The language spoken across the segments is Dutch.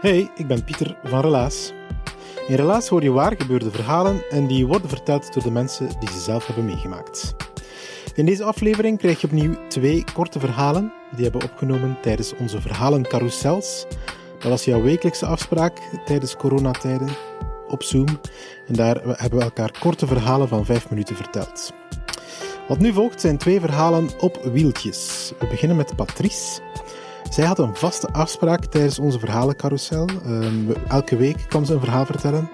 Hey, ik ben Pieter van Relaas. In Relaas hoor je waar gebeurde verhalen en die worden verteld door de mensen die ze zelf hebben meegemaakt. In deze aflevering krijg je opnieuw twee korte verhalen. Die hebben opgenomen tijdens onze verhalencarousels. Dat was jouw wekelijkse afspraak tijdens coronatijden op Zoom. En daar hebben we elkaar korte verhalen van vijf minuten verteld. Wat nu volgt zijn twee verhalen op wieltjes. We beginnen met Patrice. Zij had een vaste afspraak tijdens onze verhalencarousel. Um, elke week kwam ze een verhaal vertellen.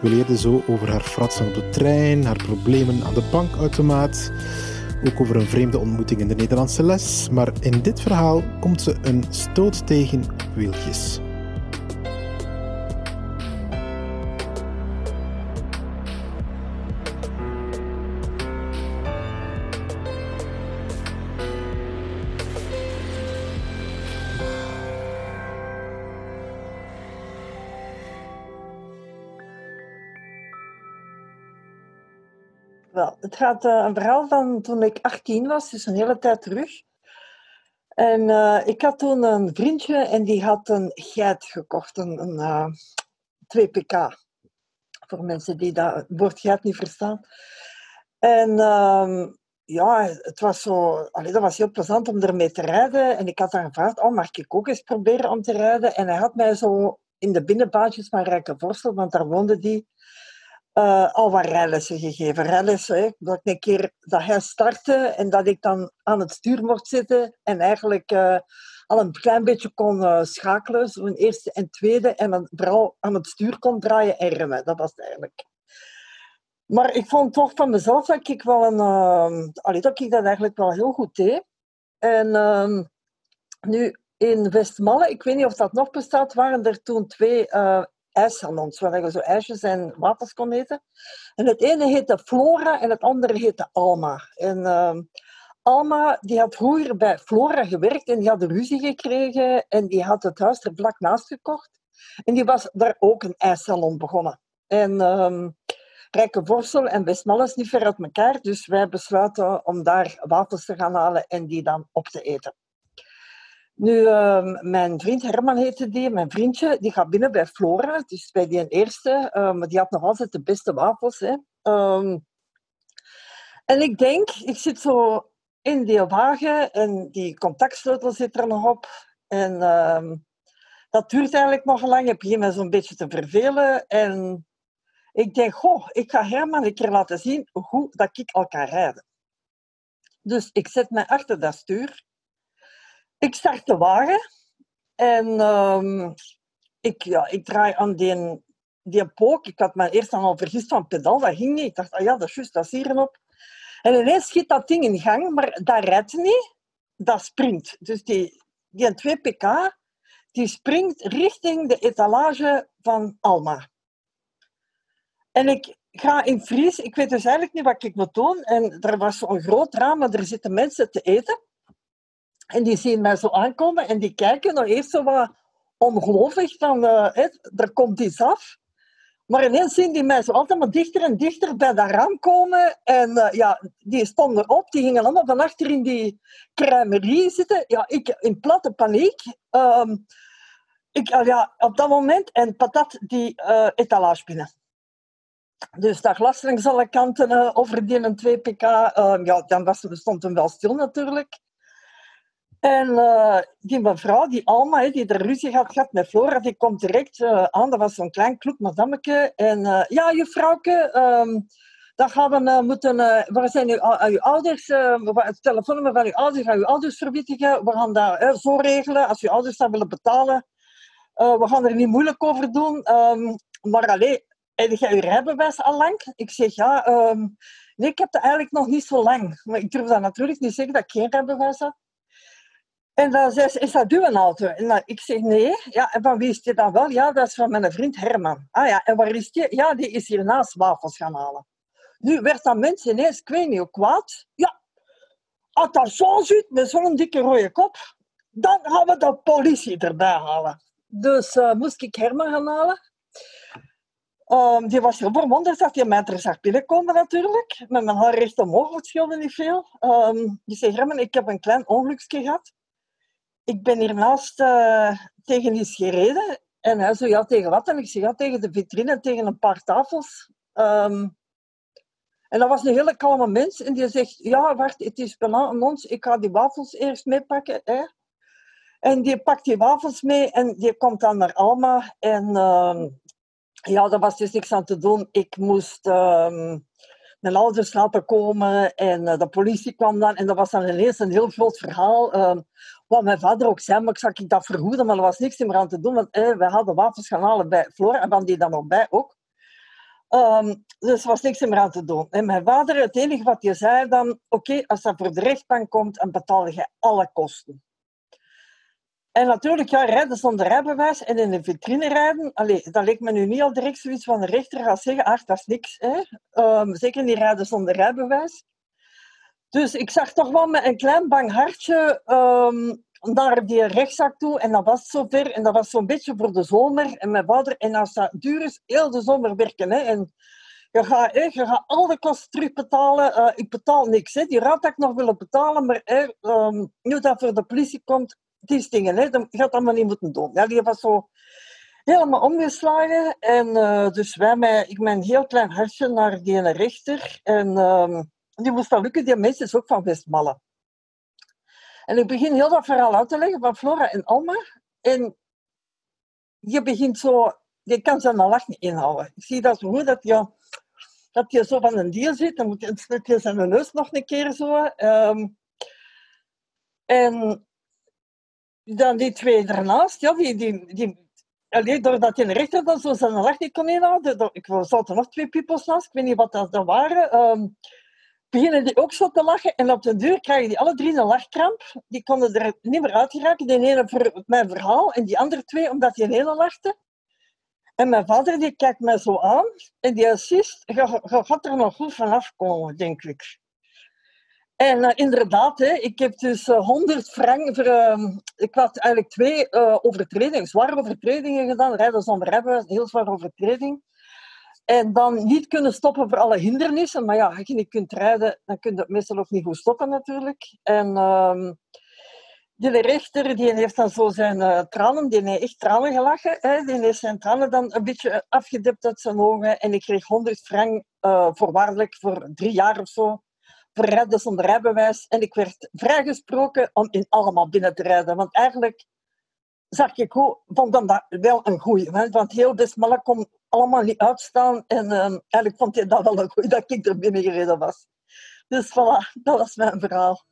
We leerden zo over haar fratsen op de trein, haar problemen aan de bankautomaat, ook over een vreemde ontmoeting in de Nederlandse les. Maar in dit verhaal komt ze een stoot tegen op wieltjes. Wel, het gaat uh, een verhaal van toen ik 18 was, dus een hele tijd terug. En uh, ik had toen een vriendje en die had een geit gekocht, een, een uh, 2 pk. Voor mensen die dat woord geit niet verstaan. En um, ja, het was zo, allee, dat was heel plezant om ermee te rijden. En ik had dan gevraagd, oh, mag ik ook eens proberen om te rijden? En hij had mij zo in de binnenbaantjes van Rijkenvorstel, want daar woonde die, uh, al wat rijlessen gegeven. Hè, dat, ik een keer, dat hij startte en dat ik dan aan het stuur mocht zitten en eigenlijk uh, al een klein beetje kon uh, schakelen, zo'n eerste en tweede, en dan vooral aan het stuur kon draaien en remmen. Dat was het eigenlijk. Maar ik vond toch van mezelf dat ik wel een... dat ik dat eigenlijk wel heel goed deed. En ehm, nu, in Westmalle, ik weet niet of dat nog bestaat, waren er toen twee ijssalons, waar je zo ijsjes en wafels kon eten. En het ene heette Flora en het andere heette Alma. En uh, Alma die had vroeger bij Flora gewerkt en die had ruzie gekregen en die had het huis er vlak naast gekocht. En die was daar ook een ijssalon begonnen. En um, Rijke Vorsel en Westmalle is niet ver uit elkaar, dus wij besluiten om daar wafels te gaan halen en die dan op te eten. Nu, uh, mijn vriend Herman heette die, mijn vriendje, die gaat binnen bij Flora, dus bij die eerste, uh, maar die had nog altijd de beste wafels. Hè. Um, en ik denk, ik zit zo in die wagen en die contactsleutel zit er nog op. En dat duurt eigenlijk nog lang. Ik begin me zo'n beetje te vervelen. En ik denk, goh, ik ga Herman een keer laten zien hoe dat ik al kan rijden. Dus ik zet mij achter dat stuur. Ik start de wagen en um, ik, ja, ik draai aan die, die pook. Ik had me eerst al vergist van pedaal, dat ging niet. Ik dacht, ah ja, dat is juist, dat is hierop. En ineens schiet dat ding in gang, maar dat rijdt niet, dat springt. Dus die, die 2 pk, die springt richting de etalage van Alma. En ik ga in vries, ik weet dus eigenlijk niet wat ik moet doen. En er was zo'n groot raam, maar er zitten mensen te eten. En die zien mij zo aankomen en die kijken nog eerst zo wat ongelooflijk van, er komt iets af. Maar ineens zien die mij zo altijd dichter en dichter bij dat raam komen. En uh, ja, die stonden op, die gingen allemaal van achter in die crèmerie zitten. Ja, ik in platte paniek. Um, ik, uh, ja, op dat moment, en patat die uh, etalage binnen. Dus dat glas langs alle kanten over die een 2 pk. Ehm, ja, dan was, stond hem wel stil natuurlijk. En uh, die mevrouw, die Alma, die er ruzie had gehad met Flora, die komt direct uh, aan. Dat was zo'n klein kloek madammeke. En uh, ja, juffrouwke, um, dan gaan we moeten... Waar zijn uw, uw ouders? het telefoonnummer van uw ouders gaan uw ouders verwittigen. We gaan dat zo regelen. Als uw ouders dat willen betalen, we gaan er niet moeilijk over doen. Um, maar alleen, heb jij uw rijbewijs al lang? Ik zeg, ja... Um, nee, ik heb het eigenlijk nog niet zo lang. Maar ik durf dat natuurlijk niet zeggen dat ik geen rijbewijs heb. En dan zei ze, is dat uw auto? En ik zeg, nee. Ja, en van wie is die dan wel? Ja, dat is van mijn vriend Herman. Ah ja, en waar is die? Ja, die is hier naast wafels gaan halen. Nu werd dat mensen ineens, ik weet niet kwaad. Ja, als dat zo zit, met zo'n dikke rode kop, dan gaan we de politie erbij halen. Dus uh, moest ik Herman gaan halen. Um, die was heel verwonderd dat hij mij er zag binnenkomen natuurlijk. Met mijn haar recht omhoog, het scheelde niet veel. Um, die zei, Herman, ik heb een klein ongelukje gehad. Ik ben hiernaast uh, tegen iets gereden. En hij zei, ja, tegen wat? En ik zei, ja, tegen de vitrine, tegen een paar tafels. Um, en dat was een hele kalme mens. En die zegt, ja, wacht, het is bijna aan ons. Ik ga die wafels eerst meepakken. Hè. En die pakt die wafels mee en die komt dan naar Alma. En uh, ja, daar was dus niks aan te doen. Ik moest uh, mijn ouders laten komen en uh, de politie kwam dan. En dat was dan ineens een heel groot verhaal. Ehm, wat mijn vader ook zei, maar ik zag ik dat vergoeden, maar er was niks meer aan te doen. Want eh, wij hadden wafels gaan bij Flora en van die dan nog bij ook. Um, dus er was niks meer aan te doen. En mijn vader, het enige wat hij zei dan, oké, als dat voor de rechtbank komt, dan betaal je alle kosten. En natuurlijk, ja, rijden zonder rijbewijs en in de vitrine rijden, allee, dat leek me nu niet al direct zoiets van de rechter gaat zeggen, ach, dat is niks. Hè? Um, zeker niet rijden zonder rijbewijs. Dus ik zag toch wel met een klein bang hartje um, naar die rechtszaak toe. En dat was zover. En dat was zo'n beetje voor de zomer. En mijn vader, en als dat duur is, heel de zomer werken. Hè. En je gaat, hè, je gaat al de kosten terugbetalen. Uh, ik betaal niks. Hè. Die raad dat ik nog willen betalen. Maar hè, um, nu dat voor de politie komt, die dingen, hè, dat gaat allemaal niet moeten doen. Ja, die was zo helemaal omgeslagen. En uh, dus wij, met, ik een heel klein hartje naar die rechter. En uh, die moest dat lukken. Die mensen is ook van Westmalle. En ik begin heel dat verhaal uit te leggen van Flora en Alma. En je begint zo, je kan ze een lach niet inhouden. Ik zie dat zo goed dat je, dat je zo van een dier zit, dan moet je, je zijn neus nog een keer zo. Um, en dan die twee ernaast, ja, die, die, die, alleen doordat een rechter dan zo zijn lach niet kon inhouden, ik zat er nog twee piepels naast, ik weet niet wat dat, waren. Um, beginnen die ook zo te lachen. En op de deur krijgen die alle drie een lachkramp. Die konden er niet meer uit geraken. De ene voor mijn verhaal en die andere twee omdat die ene lachte. En mijn vader die kijkt mij zo aan en die assist, je, gaat er nog goed vanaf komen, denk ik. En uh, inderdaad, hè, ik heb dus uh, eh, 100 frank voor... Uh, ik had eigenlijk twee uh, overtredingen, zware overtredingen gedaan. Rijden zonder hebben, heel zware overtreding. En dan niet kunnen stoppen voor alle hindernissen. Maar ja, als je niet kunt rijden, dan kun je meestal ook niet goed stoppen natuurlijk. En um, die rechter die heeft dan zo zijn uh, tranen, die heeft echt tranen gelachen. Hè. Die heeft zijn tranen dan een beetje afgedipt uit zijn ogen. En ik kreeg 100 frank uh, voorwaardelijk voor drie jaar of zo. Voor rijden zonder rijbewijs. En ik werd vrijgesproken om in allemaal binnen te rijden. Want eigenlijk zag ik hoe, vond dan dat wel een goeie. Want heel Bismarck kon allemaal niet uitstaan. En uh, eigenlijk vond hij dat wel een goeie dat ik er binnen gereden was. Dus voilà, dat was mijn verhaal.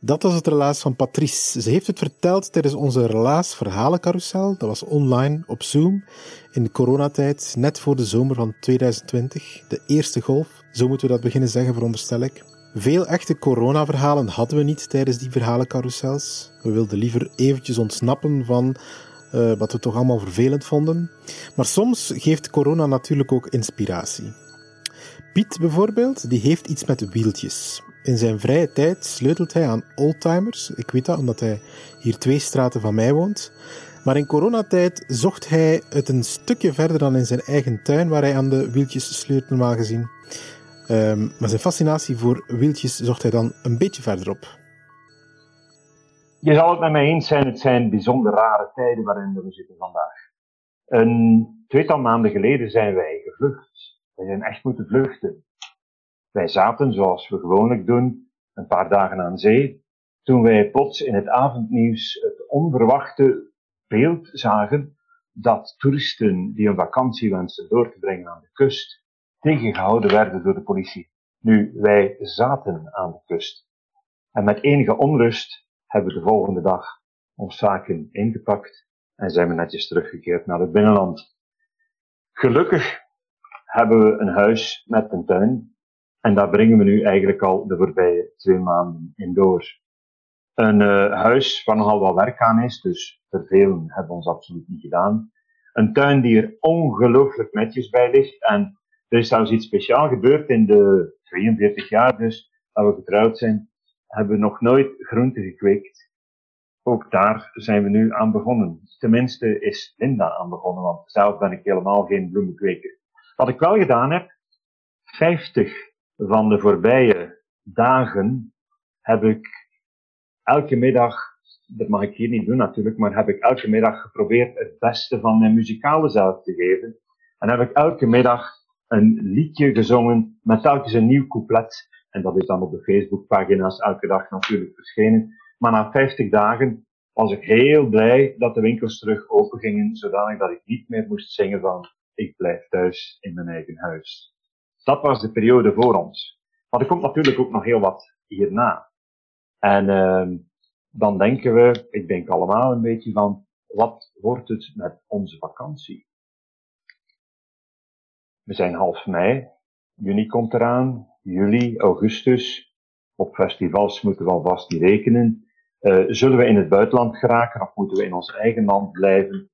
Dat was het relaas van Patrice. Ze heeft het verteld tijdens onze relaas verhalencarousel. Dat was online op Zoom in de coronatijd, net voor de zomer van 2020. De eerste golf, zo moeten we dat beginnen zeggen, veronderstel ik. Veel echte coronaverhalen hadden we niet tijdens die verhalencarousels. We wilden liever eventjes ontsnappen van uh, wat we toch allemaal vervelend vonden. Maar soms geeft corona natuurlijk ook inspiratie. Piet bijvoorbeeld, die heeft iets met wieltjes. In zijn vrije tijd sleutelt hij aan oldtimers. Ik weet dat, omdat hij hier twee straten van mij woont. Maar in coronatijd zocht hij het een stukje verder dan in zijn eigen tuin, waar hij aan de wieltjes sleurt normaal gezien. Um, maar zijn fascinatie voor wieltjes zocht hij dan een beetje verderop. Je zal het met mij eens zijn, het zijn bijzonder rare tijden waarin we zitten vandaag. Een tweetal maanden geleden zijn wij gevlucht. Wij zijn echt moeten vluchten. Wij zaten, zoals we gewoonlijk doen, een paar dagen aan zee, toen wij plots in het avondnieuws het onverwachte beeld zagen dat toeristen die een vakantie wensten door te brengen aan de kust, tegengehouden werden door de politie. Nu, wij zaten aan de kust. En met enige onrust hebben de volgende dag ons zaken ingepakt en zijn we netjes teruggekeerd naar het binnenland. Gelukkig hebben we een huis met een tuin en daar brengen we nu eigenlijk al de voorbije twee maanden in door. Een uh, huis waar nogal wat werk aan is, dus vervelen hebben we ons absoluut niet gedaan. Een tuin die er ongelooflijk netjes bij ligt en er is zelfs iets speciaals gebeurd in de 42 jaar dus dat we getrouwd zijn, hebben we nog nooit groenten gekweekt. Ook daar zijn we nu aan begonnen. Tenminste is Linda aan begonnen, want zelf ben ik helemaal geen bloemenkweker. Wat ik wel gedaan heb, 50 van de voorbije dagen heb ik elke middag, dat mag ik hier niet doen natuurlijk, maar heb ik elke middag geprobeerd het beste van mijn muzikale zelf te geven. En heb ik elke middag een liedje gezongen met telkens een nieuw couplet. En dat is dan op de Facebookpagina's elke dag natuurlijk verschenen. Maar na 50 dagen was ik heel blij dat de winkels terug open gingen, zodanig dat ik niet meer moest zingen van ik blijf thuis in mijn eigen huis. Dat was de periode voor ons. Maar er komt natuurlijk ook nog heel wat hierna. En uh, dan denken we, ik denk allemaal een beetje van, wat wordt het met onze vakantie? We zijn half mei, juni komt eraan, juli, augustus. Op festivals moeten we alvast niet rekenen. Uh, zullen we in het buitenland geraken of moeten we in ons eigen land blijven?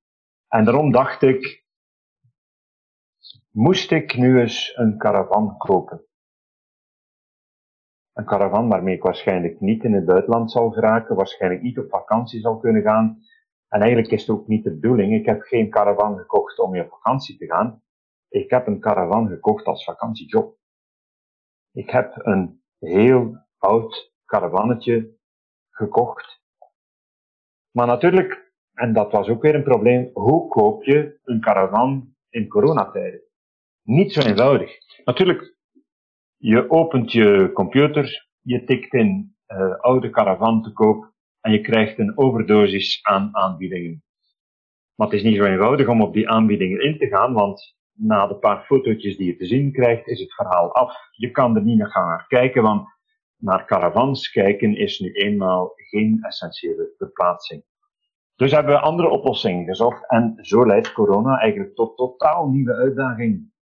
En daarom dacht ik, moest ik nu eens een caravan kopen? Een caravan waarmee ik waarschijnlijk niet in het buitenland zal geraken, waarschijnlijk niet op vakantie zal kunnen gaan. En eigenlijk is het ook niet de bedoeling. Ik heb geen caravan gekocht om mee op vakantie te gaan. Ik heb een caravan gekocht als vakantiejob. Ik heb een heel oud caravannetje gekocht. Maar natuurlijk, en dat was ook weer een probleem, hoe koop je een caravan in coronatijden? Niet zo eenvoudig. Natuurlijk, je opent je computer, je tikt in uh, oude caravan te koop en je krijgt een overdosis aan aanbiedingen. Maar het is niet zo eenvoudig om op die aanbiedingen in te gaan, want na de paar fotootjes die je te zien krijgt, is het verhaal af. Je kan er niet naar gaan naar kijken, want naar caravans kijken is nu eenmaal geen essentiële verplaatsing. Dus hebben we andere oplossingen gezocht en zo leidt corona eigenlijk tot totaal nieuwe uitdagingen.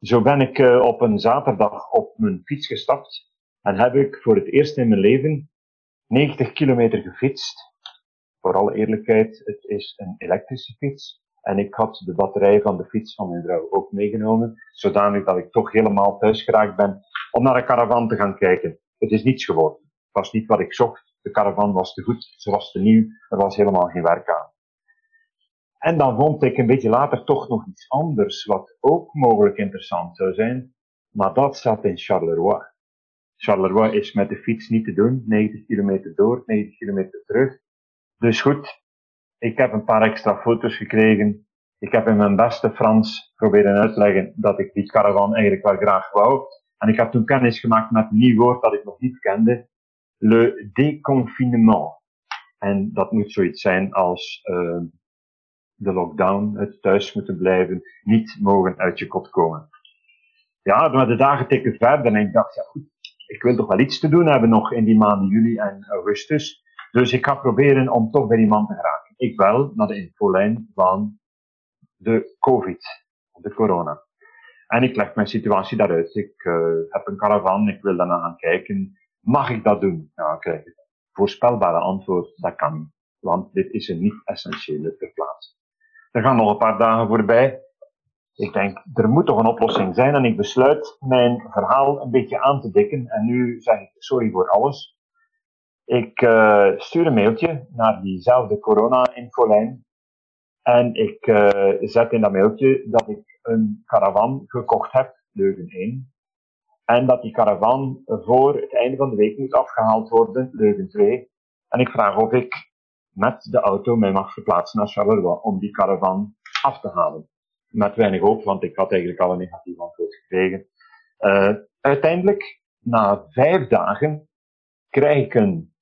Zo ben ik uh, op een zaterdag op mijn fiets gestapt en heb ik voor het eerst in mijn leven 90 kilometer gefietst. Voor alle eerlijkheid, het is een elektrische fiets. En ik had de batterij van de fiets van mijn vrouw ook meegenomen, zodanig dat ik toch helemaal thuis geraakt ben om naar een caravan te gaan kijken. Het is niets geworden. Het was niet wat ik zocht. De caravan was te goed, ze was te nieuw, er was helemaal geen werk aan. En dan vond ik een beetje later toch nog iets anders, wat ook mogelijk interessant zou zijn, maar dat zat in Charleroi. Charleroi is met de fiets niet te doen, 90 kilometer door, 90 kilometer terug. Dus goed, ik heb een paar extra foto's gekregen. Ik heb in mijn beste Frans proberen uitleggen dat ik die caravan eigenlijk wel graag wou. En ik heb toen kennis gemaakt met een nieuw woord dat ik nog niet kende. Le déconfinement. En dat moet zoiets zijn als uh, de lockdown, het thuis moeten blijven, niet mogen uit je kot komen. Ja, maar de dagen tikken verder en ik dacht, ja goed, ik wil toch wel iets te doen hebben nog in die maanden juli en augustus. Dus ik ga proberen om toch bij die man te geraken ik bel naar de infolijn van de COVID, de corona. En ik leg mijn situatie daaruit. Ik uh, heb een caravan, ik wil daarna gaan kijken. Mag ik dat doen? Ja, ik krijg het voorspelbare antwoord, dat kan niet. Want dit is een niet-essentiële verplaatsing. Er gaan nog een paar dagen voorbij. Ik denk, er moet toch een oplossing zijn. En ik besluit mijn verhaal een beetje aan te dikken. En nu zeg ik sorry voor alles. Ik uh, stuur een mailtje naar diezelfde corona-infolijn. En ik uh, zet in dat mailtje dat ik een caravan gekocht heb, Leuven 1. En dat die caravan voor het einde van de week moet afgehaald worden, Leuven 2. En ik vraag of ik met de auto mij mag verplaatsen naar Charleroi om die caravan af te halen. Met weinig hoop, want ik had eigenlijk al een negatief antwoord gekregen. Uh, uiteindelijk, na vijf dagen, krijg ik een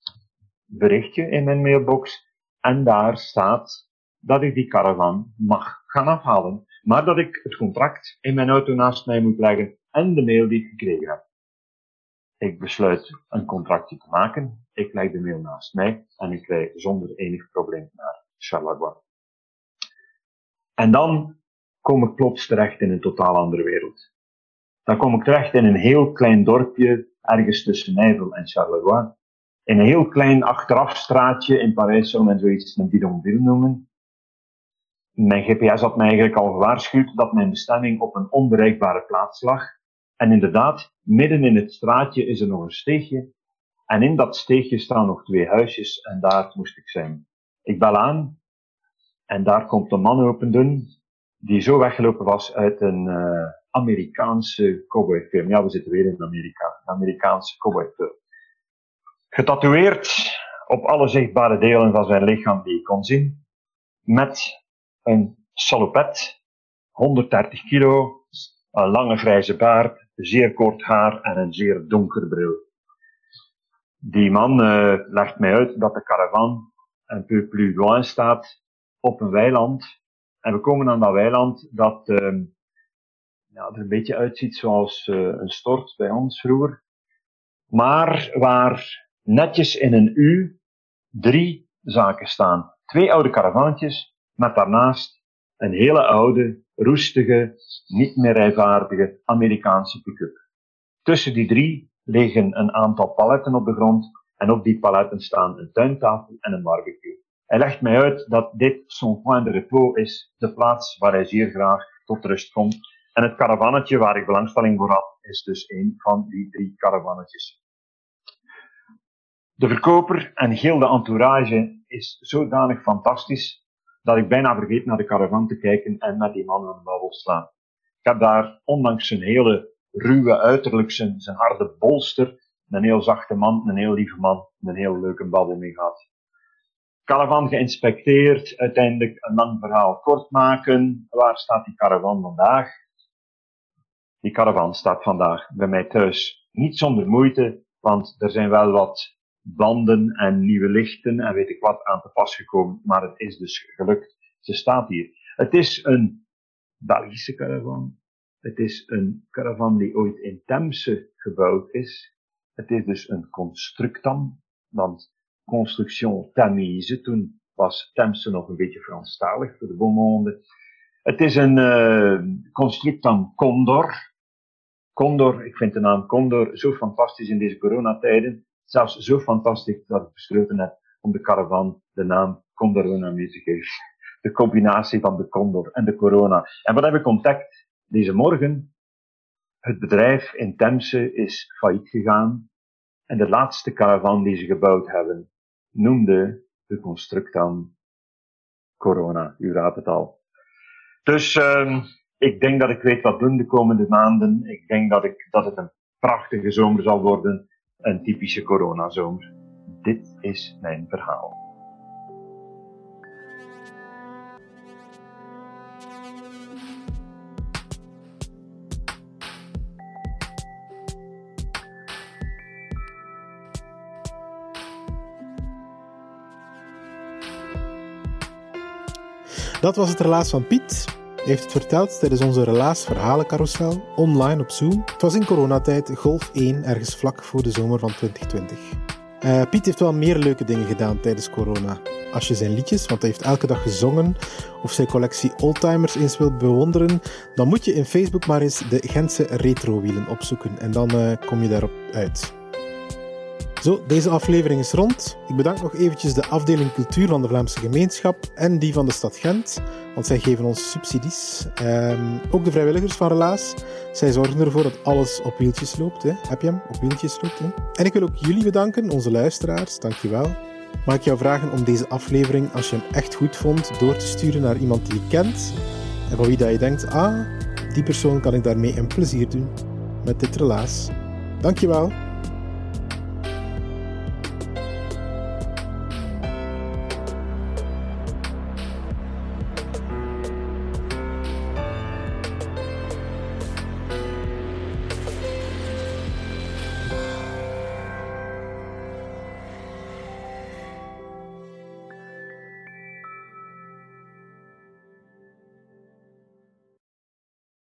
berichtje in mijn mailbox en daar staat dat ik die caravan mag gaan afhalen. maar dat ik het contract in mijn auto naast mij moet leggen en de mail die ik gekregen heb. Ik besluit een contractje te maken, ik leg de mail naast mij en ik rijd zonder enig probleem naar Charleroi. En dan kom ik plots terecht in een totaal andere wereld. Dan kom ik terecht in een heel klein dorpje, ergens tussen Nijvel en Charleroi. In een heel klein achterafstraatje in Parijs zou men zoiets een bidonville noemen. Mijn GPS had mij eigenlijk al gewaarschuwd dat mijn bestemming op een onbereikbare plaats lag. En inderdaad, midden in het straatje is er nog een steegje. En in dat steegje staan nog twee huisjes en daar moest ik zijn. Ik bel aan en daar komt een man open doen die zo weggelopen was uit een uh, Amerikaanse cowboyfilm. Ja, we zitten weer in Amerika. Een Amerikaanse cowboyfilm. Getatoeëerd op alle zichtbare delen van zijn lichaam die ik kon zien. Met een salopet, 130 kilo, een lange grijze baard, zeer kort haar en een zeer donker bril. Die man uh, legt mij uit dat de caravan een peu plus loin staat op een weiland. En we komen aan dat weiland dat uh, ja, er een beetje uitziet zoals uh, een stort bij ons vroeger. Maar waar netjes in een U drie zaken staan. Twee oude caravantjes met daarnaast een hele oude, roestige, niet meer rijvaardige Amerikaanse pick-up. Tussen die drie liggen een aantal paletten op de grond en op die paletten staan een tuintafel en een barbecue. Hij legt mij uit dat dit son point de repos is, de plaats waar hij zeer graag tot rust komt. En het caravannetje waar ik belangstelling voor had, is dus een van die drie caravannetjes. De verkoper en heel de entourage is zodanig fantastisch dat ik bijna vergeet naar de caravan te kijken en met die man aan de babbel slaan. Ik heb daar, ondanks zijn hele ruwe uiterlijk, zijn, zijn harde bolster, een heel zachte man, een heel lieve man, een heel leuke babbel mee gehad. Caravan geïnspecteerd, uiteindelijk een lang verhaal kort maken. Waar staat die caravan vandaag? Die caravan staat vandaag bij mij thuis. Niet zonder moeite, want er zijn wel wat banden en nieuwe lichten en weet ik wat aan te pas gekomen, maar het is dus gelukt. Ze staat hier. Het is een Belgische caravan. Het is een caravan die ooit in Temse gebouwd is. Het is dus een constructam, want construction Tamise, toen was Temse nog een beetje Franstalig voor de beaumonde. Het is een uh, constructam Condor. Condor, ik vind de naam Condor zo fantastisch in deze coronatijden. Zelfs zo fantastisch dat ik besloten heb om de caravan de naam Condorona geven. De combinatie van de Condor en de corona. En wat heb ik ontdekt deze morgen? Het bedrijf in Temse is failliet gegaan. En de laatste caravan die ze gebouwd hebben, noemde de constructam corona. U raadt het al. Dus um, ik denk dat ik weet wat doen de komende maanden. Ik denk dat, ik, dat het een prachtige zomer zal worden een typische coronazomer. Dit is mijn verhaal. Dat was het relaas van Piet heeft het verteld tijdens onze Relaas Verhalencarousel online op Zoom. Het was in coronatijd, golf 1, ergens vlak voor de zomer van 2020. Uh, eh, Piet heeft wel meer leuke dingen gedaan tijdens corona. Als je zijn liedjes, want hij heeft elke dag gezongen, of zijn collectie oldtimers eens wilt bewonderen, dan moet je in Facebook maar eens de Gentse retrowielen opzoeken en dan uh, kom je daarop uit. Zo, deze aflevering is rond. Ik bedank nog eventjes de afdeling cultuur van de Vlaamse gemeenschap en die van de stad Gent, want zij geven ons subsidies. Um, ook de vrijwilligers van Relaas. Zij zorgen ervoor dat alles op wieltjes loopt. Hè? Heb je hem? Op wieltjes loopt. Hè? En ik wil ook jullie bedanken, onze luisteraars. Dankjewel. Mag ik jou vragen om deze aflevering, als je hem echt goed vond, door te sturen naar iemand die je kent en van wie dat je denkt, ah, die persoon kan ik daarmee een plezier doen met dit relaas. Dankjewel.